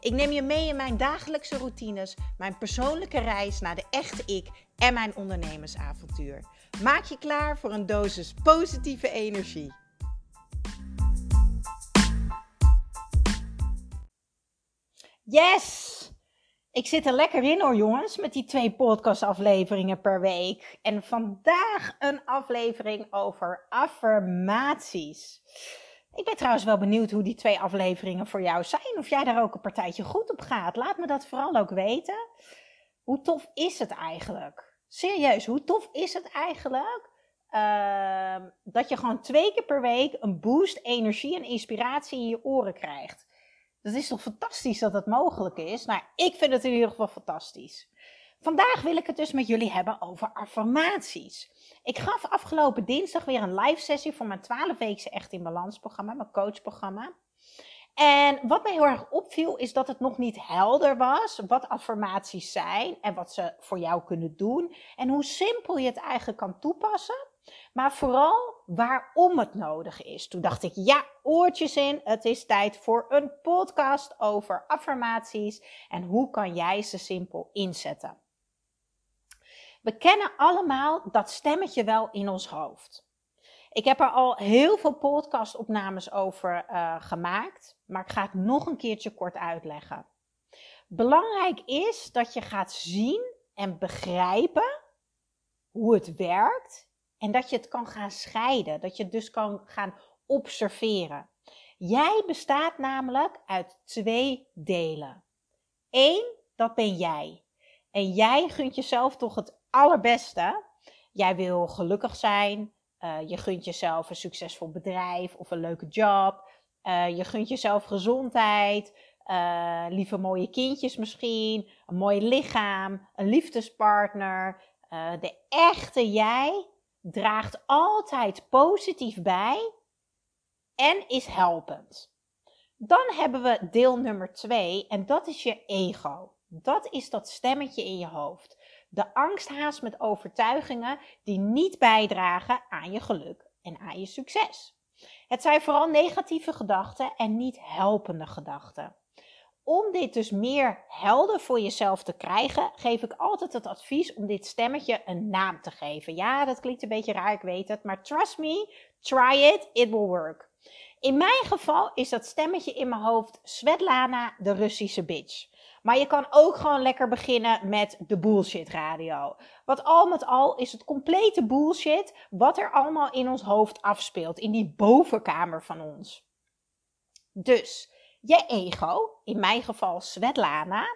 Ik neem je mee in mijn dagelijkse routines, mijn persoonlijke reis naar de echte ik en mijn ondernemersavontuur. Maak je klaar voor een dosis positieve energie. Yes! Ik zit er lekker in hoor jongens, met die twee podcastafleveringen per week. En vandaag een aflevering over affirmaties. Ik ben trouwens wel benieuwd hoe die twee afleveringen voor jou zijn. Of jij daar ook een partijtje goed op gaat. Laat me dat vooral ook weten. Hoe tof is het eigenlijk? Serieus, hoe tof is het eigenlijk? Ehm, dat je gewoon twee keer per week een boost energie en inspiratie in je oren krijgt. Dat is toch fantastisch dat dat mogelijk is? Nou, ik vind het in ieder geval fantastisch. Vandaag wil ik het dus met jullie hebben over affirmaties. Ik gaf afgelopen dinsdag weer een live sessie voor mijn 12-weekse Echt in Balans programma, mijn coachprogramma. En wat mij heel erg opviel is dat het nog niet helder was wat affirmaties zijn en wat ze voor jou kunnen doen en hoe simpel je het eigenlijk kan toepassen, maar vooral waarom het nodig is. Toen dacht ik, ja, oortjes in, het is tijd voor een podcast over affirmaties en hoe kan jij ze simpel inzetten. We kennen allemaal dat stemmetje wel in ons hoofd. Ik heb er al heel veel podcastopnames over uh, gemaakt, maar ik ga het nog een keertje kort uitleggen. Belangrijk is dat je gaat zien en begrijpen hoe het werkt en dat je het kan gaan scheiden, dat je het dus kan gaan observeren. Jij bestaat namelijk uit twee delen. Eén, dat ben jij. En jij gunt jezelf toch het allerbeste. Jij wil gelukkig zijn. Uh, je gunt jezelf een succesvol bedrijf of een leuke job. Uh, je gunt jezelf gezondheid. Uh, lieve mooie kindjes misschien. Een mooi lichaam. Een liefdespartner. de echte jij draagt altijd positief bij. En is helpend. Dan hebben we deel nummer twee. En dat is je ego. Dat is dat stemmetje in je hoofd. De angsthaas met overtuigingen die niet bijdragen aan je geluk en aan je succes. Het zijn vooral negatieve gedachten en niet helpende gedachten. Om dit dus meer helder voor jezelf te krijgen, geef ik altijd het advies om dit stemmetje een naam te geven. Ja, dat klinkt een beetje raar, ik weet het, maar trust me, try it, it will work. In mijn geval is dat stemmetje in mijn hoofd Svetlana, de Russische bitch. Maar je kan ook gewoon lekker beginnen met de bullshit radio. Wat al met al is het complete bullshit wat er allemaal in ons hoofd afspeelt. In die bovenkamer van ons. Dus, je ego, in mijn geval Svetlana,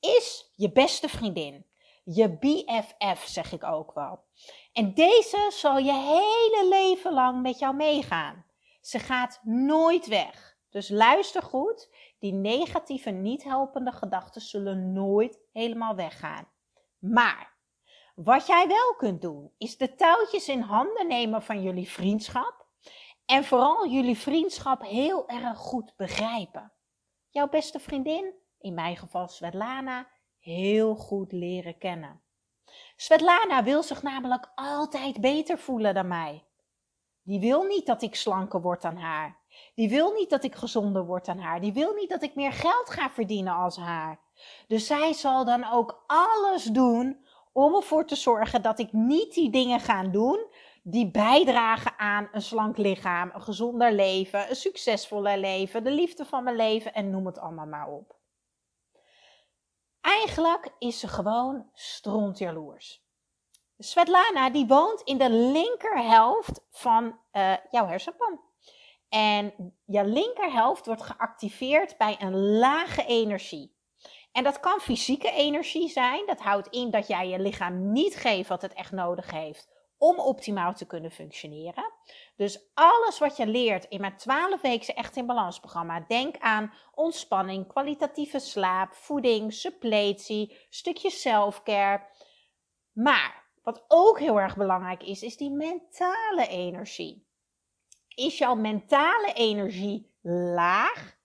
is je beste vriendin. Je BFF zeg ik ook wel. En deze zal je hele leven lang met jou meegaan. Ze gaat nooit weg. Dus luister goed die negatieve, niet helpende gedachten zullen nooit helemaal weggaan. Maar wat jij wel kunt doen, is de touwtjes in handen nemen van jullie vriendschap. En vooral jullie vriendschap heel erg goed begrijpen. Jouw beste vriendin, in mijn geval Svetlana, heel goed leren kennen. Svetlana wil zich namelijk altijd beter voelen dan mij. Die wil niet dat ik slanker word dan haar. Die wil niet dat ik gezonder word dan haar. Die wil niet dat ik meer geld ga verdienen als haar. Dus zij zal dan ook alles doen om ervoor te zorgen dat ik niet die dingen ga doen die bijdragen aan een slank lichaam, een gezonder leven, een succesvoller leven, de liefde van mijn leven en noem het allemaal maar op. Eigenlijk is ze gewoon strontjaloers. Svetlana die woont in de linkerhelft van uh, jouw hersenpan. En je linkerhelft wordt geactiveerd bij een lage energie. En dat kan fysieke energie zijn. Dat houdt in dat jij je lichaam niet geeft wat het echt nodig heeft om optimaal te kunnen functioneren. Dus alles wat je leert in mijn 12 weekse Echt in Balans programma. Denk aan ontspanning, kwalitatieve slaap, voeding, suppletie, stukje selfcare. Maar Wat ook heel erg belangrijk is, is die mentale energie. Is jouw mentale energie laag,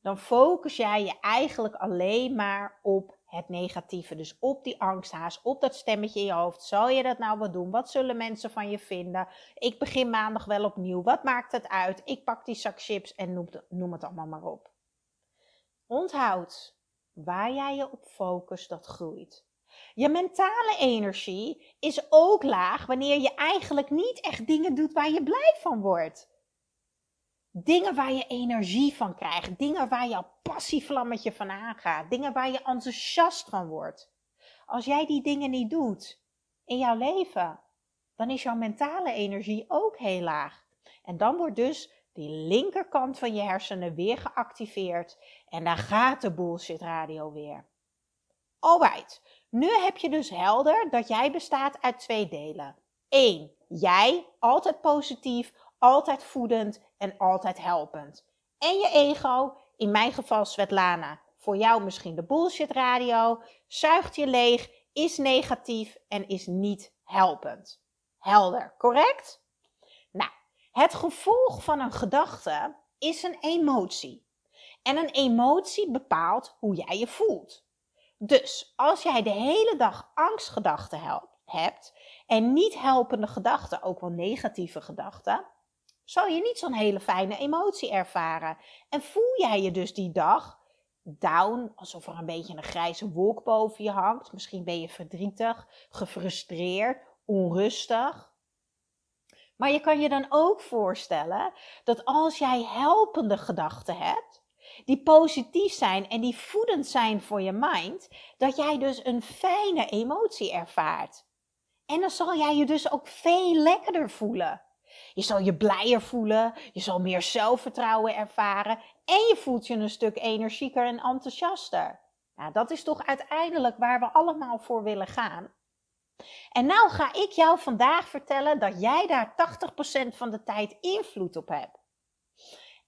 dan focus jij je eigenlijk alleen maar op het negatieve. Dus op die angsthaas, op dat stemmetje in je hoofd. Zal je dat nou wat doen? Wat zullen mensen van je vinden? Ik begin maandag wel opnieuw. Wat maakt het uit? Ik pak die zak chips en noem noem het allemaal maar op. Onthoud, waar jij je op focust, dat groeit. Je mentale energie is ook laag wanneer je eigenlijk niet echt dingen doet waar je blij van wordt. Dingen waar je energie van krijgt, dingen waar je passievlammetje van aangaat, dingen waar je enthousiast van wordt. Als jij die dingen niet doet in jouw leven, dan is jouw mentale energie ook heel laag. En dan wordt dus die linkerkant van je hersenen weer geactiveerd en daar gaat de bullshit radio weer. Alright, nu heb je dus helder dat jij bestaat uit twee delen. Eén, jij, altijd positief, altijd voedend en altijd helpend. En je ego, in mijn geval Svetlana, voor jou misschien de bullshit radio, zuigt je leeg, is negatief en is niet helpend. Helder, correct? Nou, het gevolg van een gedachte is een emotie. En een emotie bepaalt hoe jij je voelt. Dus als jij de hele dag angstgedachten hebt en niet helpende gedachten, ook wel negatieve gedachten, zal je niet zo'n hele fijne emotie ervaren. En voel jij je dus die dag down, alsof er een beetje een grijze wolk boven je hangt. Misschien ben je verdrietig, gefrustreerd, onrustig. Maar je kan je dan ook voorstellen dat als jij helpende gedachten hebt, die positief zijn en die voedend zijn voor je mind, dat jij dus een fijne emotie ervaart. En dan zal jij je dus ook veel lekkerder voelen. Je zal je blijer voelen, je zal meer zelfvertrouwen ervaren en je voelt je een stuk energieker en enthousiaster. Nou, dat is toch uiteindelijk waar we allemaal voor willen gaan. En nou ga ik jou vandaag vertellen dat jij daar 80% van de tijd invloed op hebt.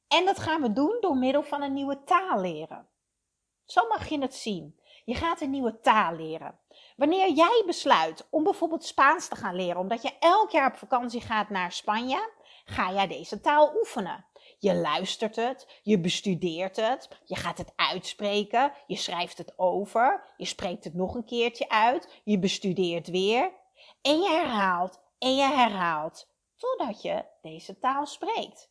En dat gaan we doen door middel van een nieuwe taal leren. Zo mag je het zien. Je gaat een nieuwe taal leren. Wanneer jij besluit om bijvoorbeeld Spaans te gaan leren, omdat je elk jaar op vakantie gaat naar Spanje, ga jij deze taal oefenen. Je luistert het, je bestudeert het, je gaat het uitspreken, je schrijft het over, je spreekt het nog een keertje uit, je bestudeert weer en je herhaalt en je herhaalt totdat je deze taal spreekt.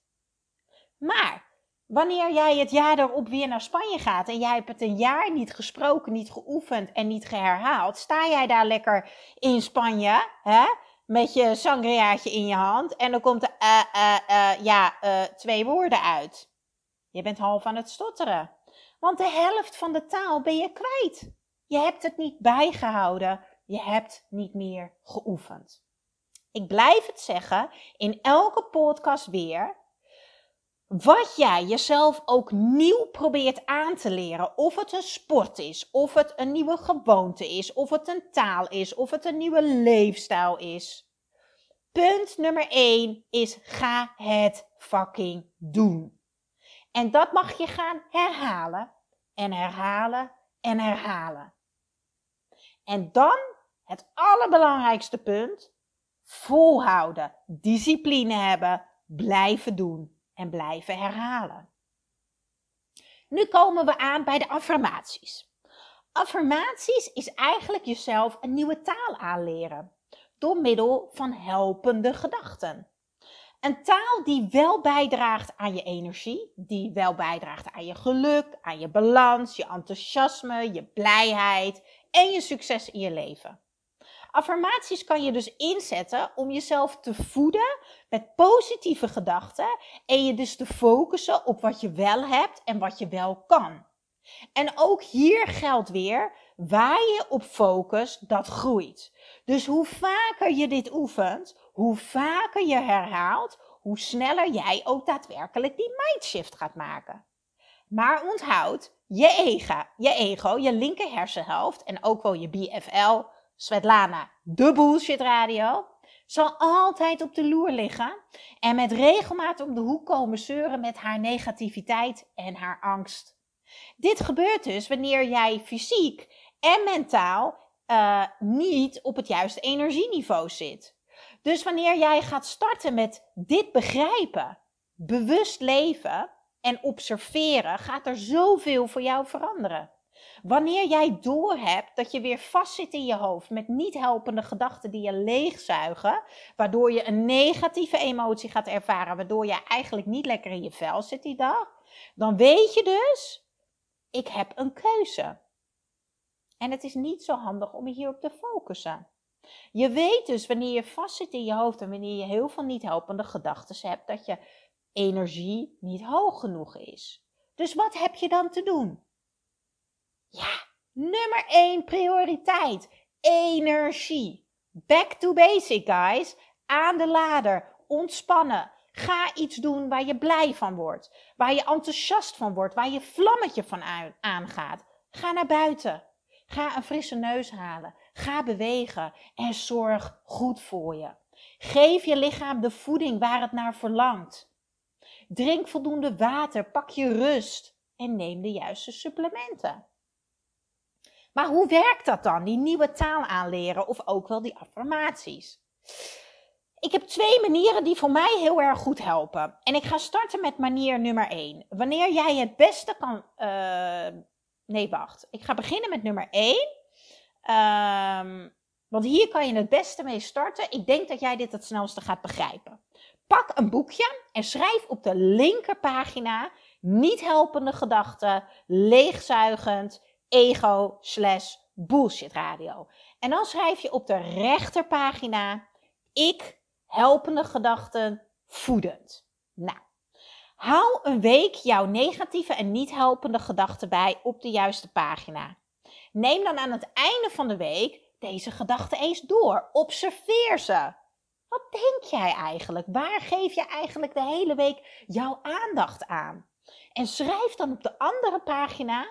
Maar wanneer jij het jaar erop weer naar Spanje gaat en jij hebt het een jaar niet gesproken, niet geoefend en niet geherhaald, sta jij daar lekker in Spanje, hè? Met je sangriaatje in je hand en dan komt er uh, uh, uh, ja, twee woorden uit. Je bent half aan het stotteren. Want de helft van de taal ben je kwijt. Je hebt het niet bijgehouden. Je hebt niet meer geoefend. Ik blijf het zeggen in elke podcast weer wat jij jezelf ook nieuw probeert aan te leren, of het een sport is, of het een nieuwe gewoonte is, of het een taal is, of het een nieuwe leefstijl is. Punt nummer 1 is ga het fucking doen. En dat mag je gaan herhalen en herhalen en herhalen. En dan het allerbelangrijkste punt: volhouden, discipline hebben, blijven doen en blijven herhalen. Nu komen we aan bij de affirmaties. Affirmaties is eigenlijk jezelf een nieuwe taal aanleren door middel van helpende gedachten. Een taal die wel bijdraagt aan je energie, die wel bijdraagt aan je geluk, aan je balans, je enthousiasme, je blijheid en je succes in je leven. Affirmaties kan je dus inzetten om jezelf te voeden met positieve gedachten en je dus te focussen op wat je wel hebt en wat je wel kan. En ook hier geldt weer, waar je op focust, dat groeit. Dus hoe vaker je dit oefent, hoe vaker je herhaalt, hoe sneller jij ook daadwerkelijk die mindshift gaat maken. Maar onthoud, je ego, je ego, je linker hersenhelft en ook wel je BFL, Svetlana, de bullshit radio, zal altijd op de loer liggen en met regelmaat om de hoek komen zeuren met haar negativiteit en haar angst. Dit gebeurt dus wanneer jij fysiek en mentaal uh, niet op het juiste energieniveau zit. Dus wanneer jij gaat starten met dit begrijpen, bewust leven en observeren, gaat er zoveel voor jou veranderen. Wanneer jij doorhebt dat je weer vastzit in je hoofd met niet helpende gedachten die je leegzuigen, waardoor je een negatieve emotie gaat ervaren, waardoor je eigenlijk niet lekker in je vel zit die dag, dan weet je dus, ik heb een keuze. En het is niet zo handig om hierop te focussen. Je weet dus wanneer je vastzit in je hoofd en wanneer je heel veel niet helpende gedachten hebt, dat je energie niet hoog genoeg is. Dus wat heb je dan te doen? Ja, nummer 1 prioriteit: energie. Back to basic, guys. Aan de lader, ontspannen. Ga iets doen waar je blij van wordt, waar je enthousiast van wordt, waar je vlammetje van aangaat. Ga naar buiten. Ga een frisse neus halen. Ga bewegen en zorg goed voor je. Geef je lichaam de voeding waar het naar verlangt. Drink voldoende water, pak je rust en neem de juiste supplementen. Maar hoe werkt dat dan, die nieuwe taal aanleren of ook wel die affirmaties? Ik heb twee manieren die voor mij heel erg goed helpen. En ik ga starten met manier nummer 1. Wanneer jij het beste kan. Uh, nee, wacht. Ik ga beginnen met nummer 1. Um, ehm, want hier kan je het beste mee starten. Ik denk dat jij dit het snelste gaat begrijpen. Pak een boekje en schrijf op de linkerpagina niet helpende gedachten, leegzuigend, ego slash bullshit radio. En dan schrijf je op de rechterpagina ik helpende gedachten voedend. Nou, hou een week jouw negatieve en niet helpende gedachten bij op de juiste pagina. Neem dan aan het einde van de week deze gedachten eens door. Observeer ze. Wat denk jij eigenlijk? Waar geef je eigenlijk de hele week jouw aandacht aan? En schrijf dan op de andere pagina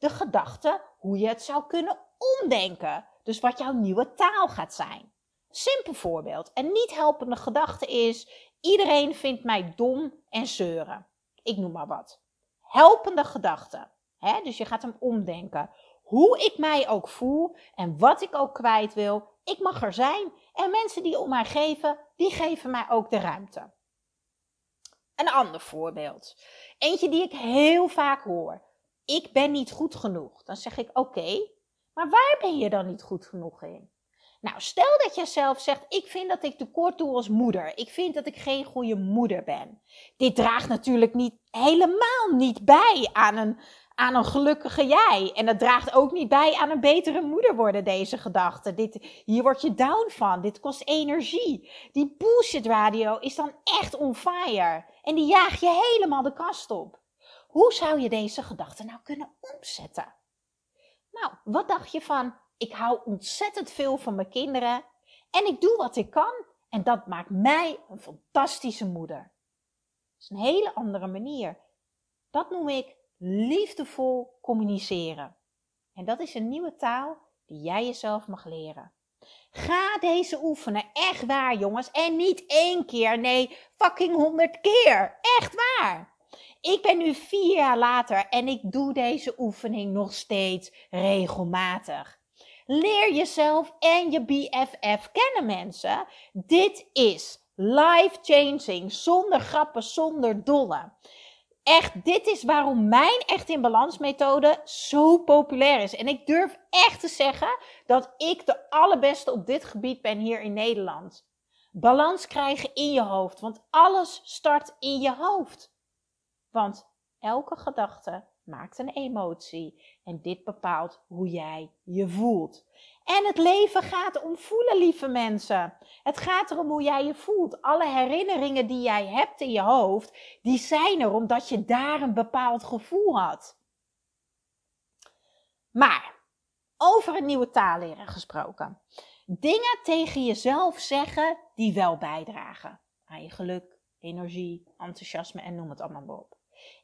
de gedachte hoe je het zou kunnen omdenken. Dus wat jouw nieuwe taal gaat zijn. Simpel voorbeeld. Een niet helpende gedachte is: iedereen vindt mij dom en zeuren. Ik noem maar wat. Helpende gedachte. Hè? Dus je gaat hem omdenken. Hoe ik mij ook voel en wat ik ook kwijt wil, ik mag er zijn. En mensen die om mij geven, die geven mij ook de ruimte. Een ander voorbeeld. Eentje die ik heel vaak hoor ik ben niet goed genoeg. Dan zeg ik oké, maar waar ben je dan niet goed genoeg in? Nou, stel dat je zelf zegt: Ik vind dat ik tekort doe als moeder. Ik vind dat ik geen goede moeder ben. Dit draagt natuurlijk niet helemaal niet bij aan een, aan een gelukkige jij. En dat draagt ook niet bij aan een betere moeder worden, deze gedachte. Dit, hier word je down van. Dit kost energie. Die bullshit radio is dan echt on fire. En die jaag je helemaal de kast op. Hoe zou je deze gedachte nou kunnen omzetten? Nou, wat dacht je van, ik hou ontzettend veel van mijn kinderen en ik doe wat ik kan en dat maakt mij een fantastische moeder. Dat is een hele andere manier. Dat noem ik liefdevol communiceren. En dat is een nieuwe taal die jij jezelf mag leren. Ga deze oefenen, echt waar jongens. En niet één keer, nee, fucking honderd keer. Echt waar. Ik ben nu vier jaar later en ik doe deze oefening nog steeds regelmatig. Leer jezelf en je BFF kennen, mensen. Dit is life changing, zonder grappen, zonder dolle. Echt, dit is waarom mijn Echt in Balans methode zo populair is. En ik durf echt te zeggen dat ik de allerbeste op dit gebied ben hier in Nederland. Balans krijgen in je hoofd, want alles start in je hoofd. Want elke gedachte maakt een emotie en dit bepaalt hoe jij je voelt. En het leven gaat om voelen, lieve mensen. Het gaat erom hoe jij je voelt. Alle herinneringen die jij hebt in je hoofd, die zijn er omdat je daar een bepaald gevoel had. Maar, over een nieuwe taal leren gesproken. Dingen tegen jezelf zeggen die wel bijdragen aan je geluk, energie, enthousiasme en noem het allemaal maar op.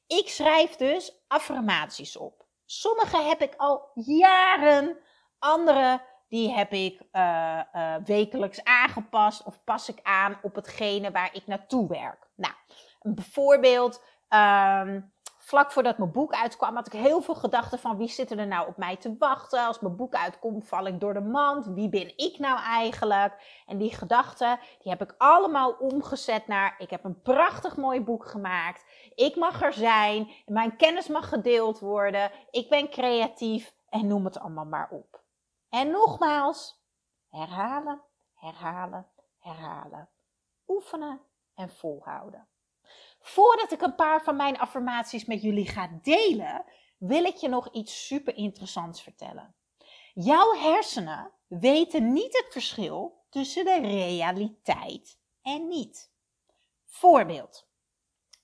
Ik schrijf dus affirmaties op. Sommige heb ik al jaren, andere die heb ik uh, uh, wekelijks aangepast of pas ik aan op hetgene waar ik naartoe werk. Nou, bijvoorbeeld um, vlak voordat mijn boek uitkwam, had ik heel veel gedachten van wie zit er nou op mij te wachten. Als mijn boek uitkomt, val ik door de mand. Wie ben ik nou eigenlijk? En die gedachten, die heb ik allemaal omgezet naar, ik heb een prachtig mooi boek gemaakt. Ik mag er zijn, mijn kennis mag gedeeld worden. Ik ben creatief en noem het allemaal maar op. En nogmaals, herhalen, herhalen, herhalen. Oefenen en volhouden. Voordat ik een paar van mijn affirmaties met jullie ga delen, wil ik je nog iets super interessants vertellen. Jouw hersenen weten niet het verschil tussen de realiteit en niet. Voorbeeld.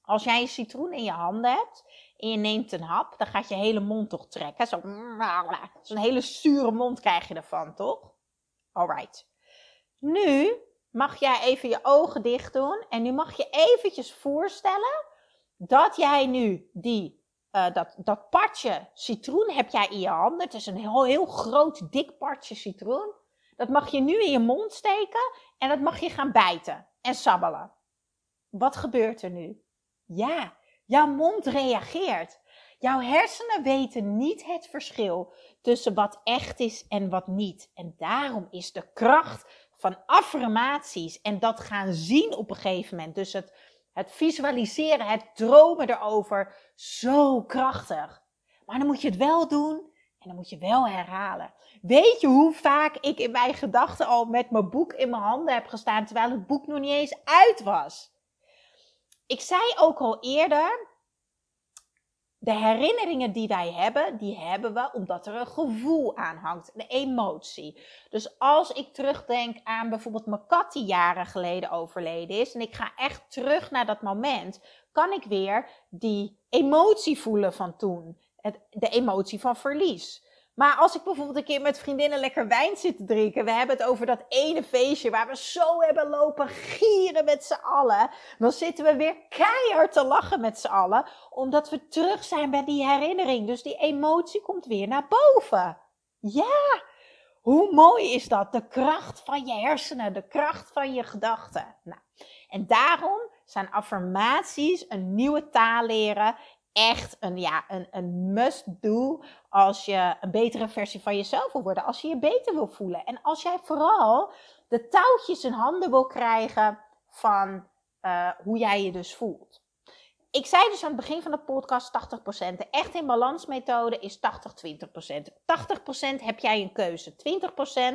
Als jij een citroen in je handen hebt en je neemt een hap, dan gaat je hele mond toch trekken. Zo'n hele zure mond krijg je ervan, toch? Alright. Nu mag jij even je ogen dicht doen. En nu mag je eventjes voorstellen dat jij nu die, uh, dat, dat partje citroen heb jij in je handen. Het is een heel, heel groot, dik partje citroen. Dat mag je nu in je mond steken en dat mag je gaan bijten en sabbelen. Wat gebeurt er nu? Ja, jouw mond reageert. Jouw hersenen weten niet het verschil tussen wat echt is en wat niet. En daarom is de kracht van affirmaties en dat gaan zien op een gegeven moment. Dus het, het visualiseren, het dromen erover, zo krachtig. Maar dan moet je het wel doen en dan moet je wel herhalen. Weet je hoe vaak ik in mijn gedachten al met mijn boek in mijn handen heb gestaan terwijl het boek nog niet eens uit was? Ik zei ook al eerder de herinneringen die wij hebben, die hebben we omdat er een gevoel aan hangt, een emotie. Dus als ik terugdenk aan bijvoorbeeld mijn kat die jaren geleden overleden is en ik ga echt terug naar dat moment, kan ik weer die emotie voelen van toen. De emotie van verlies. Maar als ik bijvoorbeeld een keer met vriendinnen lekker wijn zit te drinken. We hebben het over dat ene feestje waar we zo hebben lopen gieren met z'n allen. Dan zitten we weer keihard te lachen met z'n allen. Omdat we terug zijn bij die herinnering. Dus die emotie komt weer naar boven. Ja, hoe mooi is dat? De kracht van je hersenen, de kracht van je gedachten. Nou, en daarom zijn affirmaties een nieuwe taal leren echt een, ja, een, een must-do als je een betere versie van jezelf wil worden. Als je je beter wil voelen. En als jij vooral de touwtjes in handen wil krijgen van uh, hoe jij je dus voelt. Ik zei dus aan het begin van de podcast 80%. De echt in balans methode is 80-20%. 80% heb jij een keuze.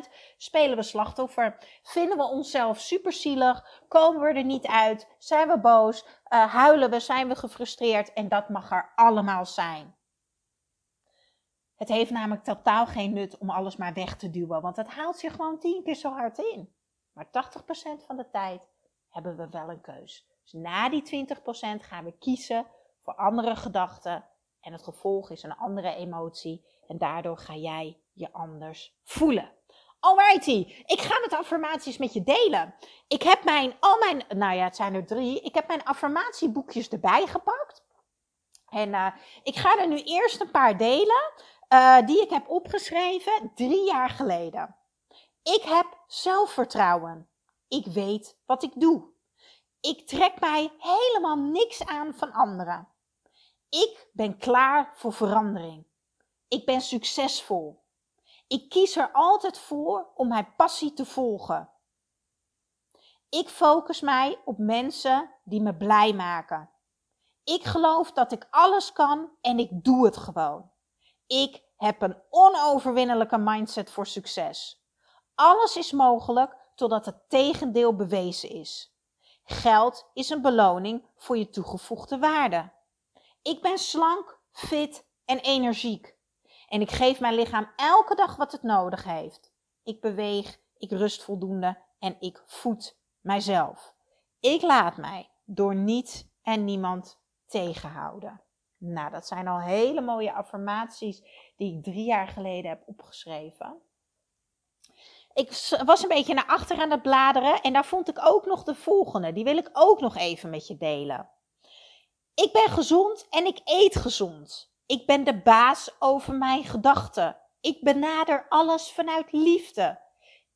20% spelen we slachtoffer. Vinden we onszelf super zielig? Komen we er niet uit? Zijn we boos? Uh, huilen we? Zijn we gefrustreerd? En dat mag er allemaal zijn. Het heeft namelijk totaal geen nut om alles maar weg te duwen, want het haalt je gewoon tien keer zo hard in. Maar 80% van de tijd hebben we wel een keus. Dus na die 20% gaan we kiezen voor andere gedachten. En het gevolg is een andere emotie. En daardoor ga jij je anders voelen. Alrighty, ik ga met affirmaties met je delen. Ik heb mijn, al mijn, nou ja, het zijn er drie. Ik heb mijn affirmatieboekjes erbij gepakt. En uh, ik ga er nu eerst een paar delen uh, die ik heb opgeschreven drie jaar geleden. Ik heb zelfvertrouwen. Ik weet wat ik doe. Ik trek mij helemaal niks aan van anderen. Ik ben klaar voor verandering. Ik ben succesvol. Ik kies er altijd voor om mijn passie te volgen. Ik focus mij op mensen die me blij maken. Ik geloof dat ik alles kan en ik doe het gewoon. Ik heb een onoverwinnelijke mindset voor succes. Alles is mogelijk totdat het tegendeel bewezen is. Geld is een beloning voor je toegevoegde waarde. Ik ben slank, fit en energiek. En ik geef mijn lichaam elke dag wat het nodig heeft. Ik beweeg, ik rust voldoende en ik voed mijzelf. Ik laat mij door niets en niemand tegenhouden. Nou, dat zijn al hele mooie affirmaties die ik drie jaar geleden heb opgeschreven ik was een beetje naar achter aan het bladeren en daar vond ik ook nog de volgende. Die wil ik ook nog even met je delen. Ik ben gezond en ik eet gezond. Ik ben de baas over mijn gedachten. Ik benader alles vanuit liefde.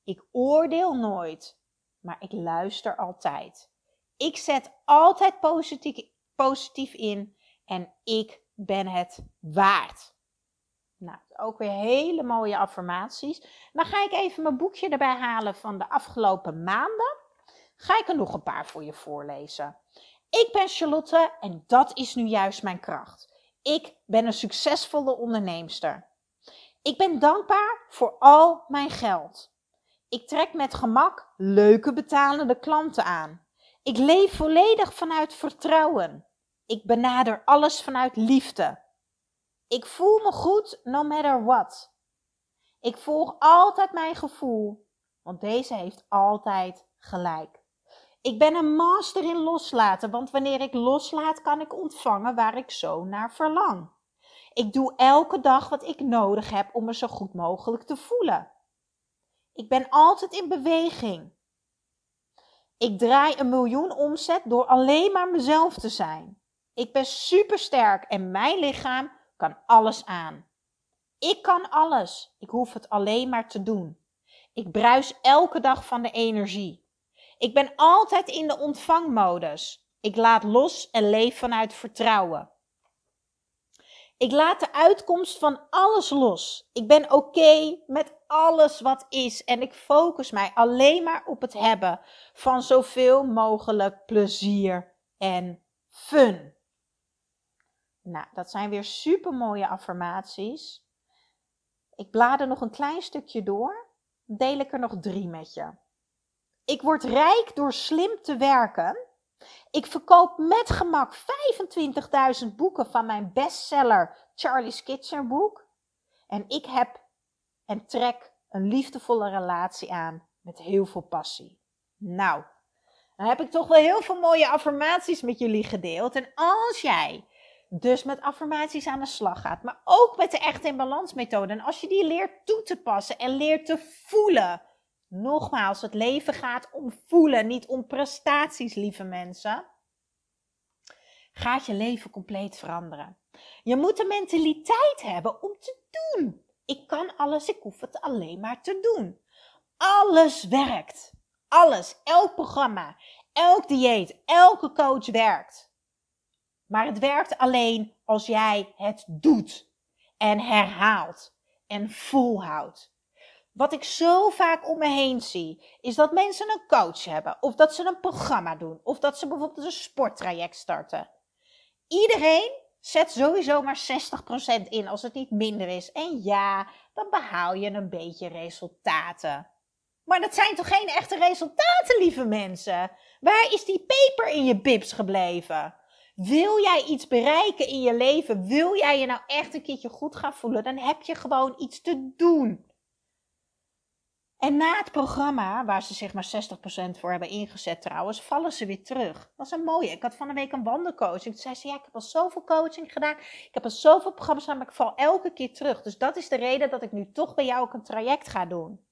Ik oordeel nooit, maar ik luister altijd. Ik zet altijd positief, positief in en ik ben het waard. Nou, ook weer hele mooie affirmaties. Dan ga ik even mijn boekje erbij halen van de afgelopen maanden. Ga ik er nog een paar voor je voorlezen. Ik ben Charlotte en dat is nu juist mijn kracht. Ik ben een succesvolle onderneemster. Ik ben dankbaar voor al mijn geld. Ik trek met gemak leuke betalende klanten aan. Ik leef volledig vanuit vertrouwen. Ik benader alles vanuit liefde. Ik voel me goed no matter what. Ik volg altijd mijn gevoel, want deze heeft altijd gelijk. Ik ben een master in loslaten, want wanneer ik loslaat, kan ik ontvangen waar ik zo naar verlang. Ik doe elke dag wat ik nodig heb om me zo goed mogelijk te voelen. Ik ben altijd in beweging. Ik draai een miljoen omzet door alleen maar mezelf te zijn. Ik ben supersterk en mijn lichaam kan alles aan. Ik kan alles. Ik hoef het alleen maar te doen. Ik bruis elke dag van de energie. Ik ben altijd in de ontvangmodus. Ik laat los en leef vanuit vertrouwen. Ik laat de uitkomst van alles los. Ik ben oké met alles wat is en ik focus mij alleen maar op het hebben van zoveel mogelijk plezier en fun. Nou, dat zijn weer super mooie affirmaties. Ik blader nog een klein stukje door. Deel ik er nog drie met je. Ik word rijk door slim te werken. Ik verkoop met gemak 25.000 boeken van mijn bestseller Charlie's Kitchen boek. En ik heb en trek een liefdevolle relatie aan met heel veel passie. Nou, dan heb ik toch wel heel veel mooie affirmaties met jullie gedeeld. En als jij dus met affirmaties aan de slag gaat, maar ook met de Echt in Balans methode. En als je die leert toe te passen en leert te voelen. Nogmaals, het leven gaat om voelen, niet om prestaties, lieve mensen. Gaat je leven compleet veranderen. Je moet de mentaliteit hebben om te doen. Ik kan alles, ik hoef het alleen maar te doen. Alles werkt. Alles, elk programma, elk dieet, elke coach werkt. Maar het werkt alleen als jij het doet en herhaalt en volhoudt. Wat ik zo vaak om me heen zie, is dat mensen een coach hebben, of dat ze een programma doen, of dat ze bijvoorbeeld een sporttraject starten. Iedereen zet sowieso maar 60% in als het niet minder is. En ja, dan behaal je een beetje resultaten. Maar dat zijn toch geen echte resultaten, lieve mensen? Waar is die peper in je bibs gebleven? Wil jij iets bereiken in je leven? Wil jij je nou echt een keertje goed gaan voelen? Dan heb je gewoon iets te doen. En na het programma, waar ze zich maar 60% voor hebben ingezet trouwens, vallen ze weer terug. Dat was een mooie. Ik had van de week een wandelcoaching. Toen zei ze, ja, ik heb al zoveel coaching gedaan. Ik heb al zoveel programma's gedaan, maar ik val elke keer terug. Dus dat is de reden dat ik nu toch bij jou ook een traject ga doen.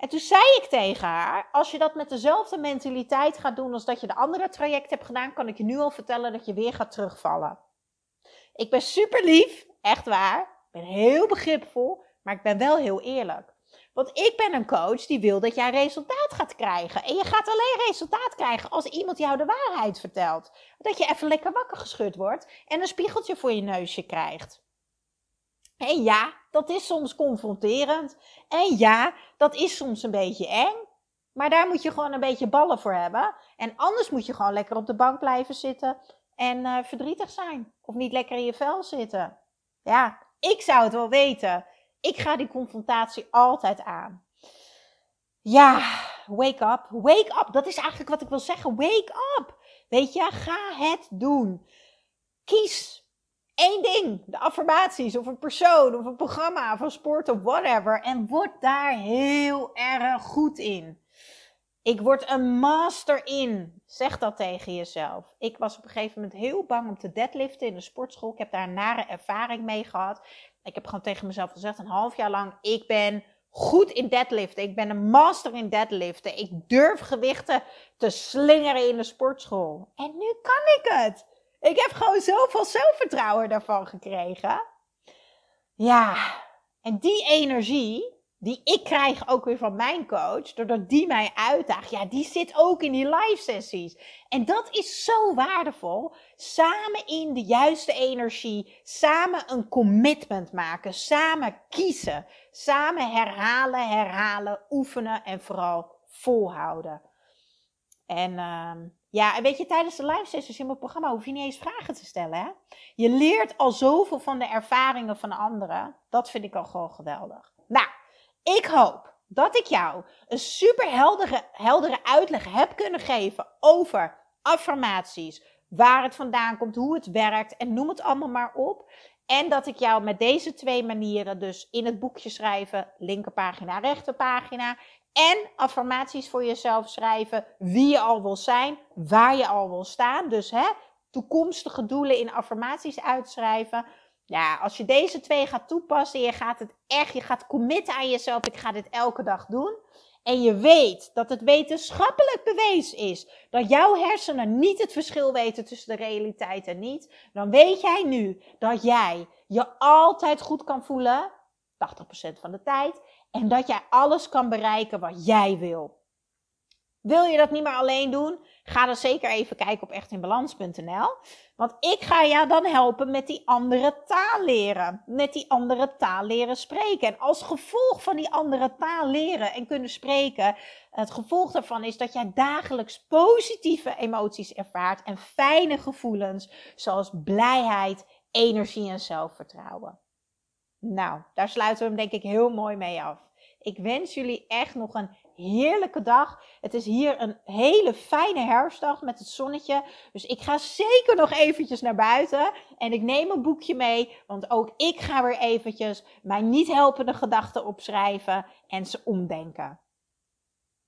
En toen zei ik tegen haar: Als je dat met dezelfde mentaliteit gaat doen als dat je de andere traject hebt gedaan, kan ik je nu al vertellen dat je weer gaat terugvallen. Ik ben super lief, echt waar. Ik ben heel begripvol, maar ik ben wel heel eerlijk. Want ik ben een coach die wil dat jij resultaat gaat krijgen. En je gaat alleen resultaat krijgen als iemand jou de waarheid vertelt. Dat je even lekker wakker geschud wordt en een spiegeltje voor je neusje krijgt. En ja, dat is soms confronterend. En ja, dat is soms een beetje eng. Maar daar moet je gewoon een beetje ballen voor hebben. En anders moet je gewoon lekker op de bank blijven zitten en uh, verdrietig zijn. Of niet lekker in je vel zitten. Ja, ik zou het wel weten. Ik ga die confrontatie altijd aan. Ja, wake up. Wake up. Dat is eigenlijk wat ik wil zeggen. Wake up. Weet je, ga het doen. Kies één ding, de affirmaties, of een persoon, of een programma, een sport, of whatever. En word daar heel erg goed in. Ik word een master in. Zeg dat tegen jezelf. Ik was op een gegeven moment heel bang om te deadliften in de sportschool. Ik heb daar een nare ervaring mee gehad. Ik heb gewoon tegen mezelf gezegd, een half jaar lang, ik ben goed in deadliften. Ik ben een master in deadliften. Ik durf gewichten te slingeren in de sportschool. En nu kan ik het. Ik heb gewoon zoveel zelfvertrouwen daarvan gekregen. Ja, en die energie, die ik krijg ook weer van mijn coach, doordat die mij uitdaagt, ja, die zit ook in die live sessies. En dat is zo waardevol. Samen in de juiste energie, samen een commitment maken, samen kiezen, samen herhalen, herhalen, oefenen en vooral volhouden. En uh, ja, en weet je, tijdens de live sessies in mijn programma hoef je niet eens vragen te stellen. Hè? Je leert al zoveel van de ervaringen van anderen. Dat vind ik al gewoon geweldig. Nou, ik hoop dat ik jou een super heldere, heldere uitleg heb kunnen geven over affirmaties. Waar het vandaan komt, hoe het werkt en noem het allemaal maar op. En dat ik jou met deze twee manieren, dus in het boekje schrijven, linkerpagina, rechterpagina, en affirmaties voor jezelf schrijven, wie je al wil zijn, waar je al wil staan. Dus hè, toekomstige doelen in affirmaties uitschrijven. Ja, als je deze twee gaat toepassen, je gaat het echt, je gaat committen aan jezelf, ik ga dit elke dag doen. En je weet dat het wetenschappelijk bewezen is dat jouw hersenen niet het verschil weten tussen de realiteit en niet, dan weet jij nu dat jij je altijd goed kan voelen, 80% van de tijd, en dat jij alles kan bereiken wat jij wil. Wil je dat niet meer alleen doen? Ga dan zeker even kijken op echtinbalans.nl. Want ik ga jou dan helpen met die andere taal leren. Met die andere taal leren spreken. En als gevolg van die andere taal leren en kunnen spreken, het gevolg daarvan is dat jij dagelijks positieve emoties ervaart en fijne gevoelens zoals blijheid, energie en zelfvertrouwen. Nou, daar sluiten we hem denk ik heel mooi mee af. Ik wens jullie echt nog een heerlijke dag. Het is hier een hele fijne herfstdag met het zonnetje. Dus ik ga zeker nog eventjes naar buiten. En ik neem een boekje mee. Want ook ik ga weer eventjes mijn niet helpende gedachten opschrijven en ze omdenken.